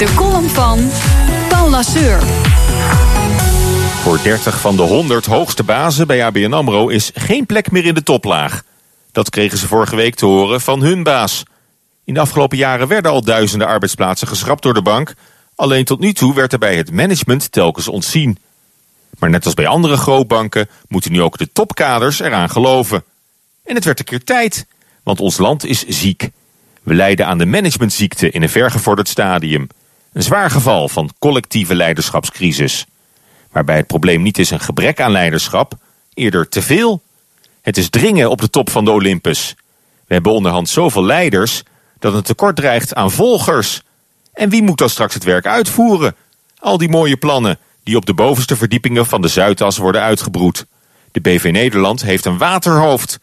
De column van Paul Lasseur. Voor 30 van de 100 hoogste bazen bij ABN AMRO is geen plek meer in de toplaag. Dat kregen ze vorige week te horen van hun baas. In de afgelopen jaren werden al duizenden arbeidsplaatsen geschrapt door de bank. Alleen tot nu toe werd er bij het management telkens ontzien. Maar net als bij andere grootbanken moeten nu ook de topkaders eraan geloven. En het werd een keer tijd, want ons land is ziek. We lijden aan de managementziekte in een vergevorderd stadium. Een zwaar geval van collectieve leiderschapscrisis. Waarbij het probleem niet is een gebrek aan leiderschap, eerder te veel. Het is dringen op de top van de Olympus. We hebben onderhand zoveel leiders dat een tekort dreigt aan volgers. En wie moet dan straks het werk uitvoeren? Al die mooie plannen die op de bovenste verdiepingen van de Zuidas worden uitgebroed. De BV Nederland heeft een waterhoofd.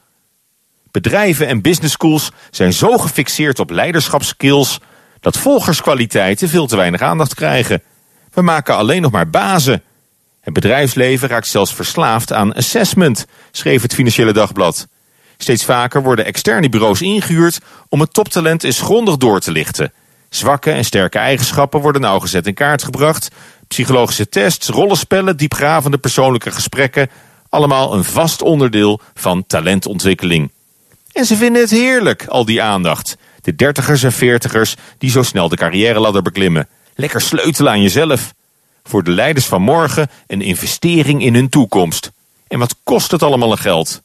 Bedrijven en business schools zijn zo gefixeerd op leiderschapskills dat volgerskwaliteiten veel te weinig aandacht krijgen. We maken alleen nog maar bazen. Het bedrijfsleven raakt zelfs verslaafd aan assessment, schreef het Financiële Dagblad. Steeds vaker worden externe bureaus ingehuurd om het toptalent eens grondig door te lichten. Zwakke en sterke eigenschappen worden nauwgezet in kaart gebracht. Psychologische tests, rollenspellen, diepgravende persoonlijke gesprekken. Allemaal een vast onderdeel van talentontwikkeling. En ze vinden het heerlijk, al die aandacht. De dertigers en veertigers die zo snel de carrière beklimmen. Lekker sleutelen aan jezelf. Voor de leiders van morgen een investering in hun toekomst. En wat kost het allemaal een geld?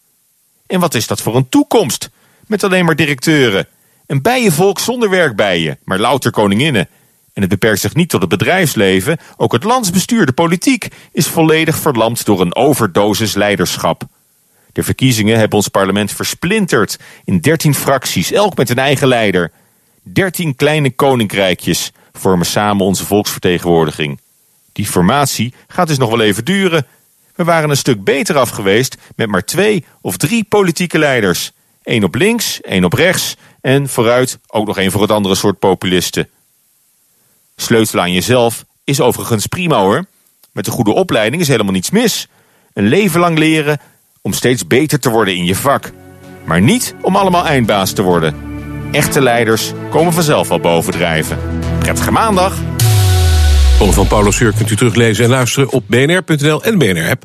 En wat is dat voor een toekomst? Met alleen maar directeuren. Een bijenvolk zonder werkbijen, maar louter koninginnen. En het beperkt zich niet tot het bedrijfsleven. Ook het landsbestuur, de politiek, is volledig verlamd door een overdosis leiderschap. De verkiezingen hebben ons parlement versplinterd in dertien fracties, elk met een eigen leider. Dertien kleine koninkrijkjes vormen samen onze volksvertegenwoordiging. Die formatie gaat dus nog wel even duren. We waren een stuk beter af geweest met maar twee of drie politieke leiders. Eén op links, één op rechts en vooruit ook nog één voor het andere soort populisten. Sleutelen aan jezelf is overigens prima hoor. Met een goede opleiding is helemaal niets mis. Een leven lang leren om steeds beter te worden in je vak. Maar niet om allemaal eindbaas te worden. Echte leiders komen vanzelf wel bovendrijven. Prettige maandag! Column van Paulo Sur kunt u teruglezen en luisteren op bnr.nl en BNR-app.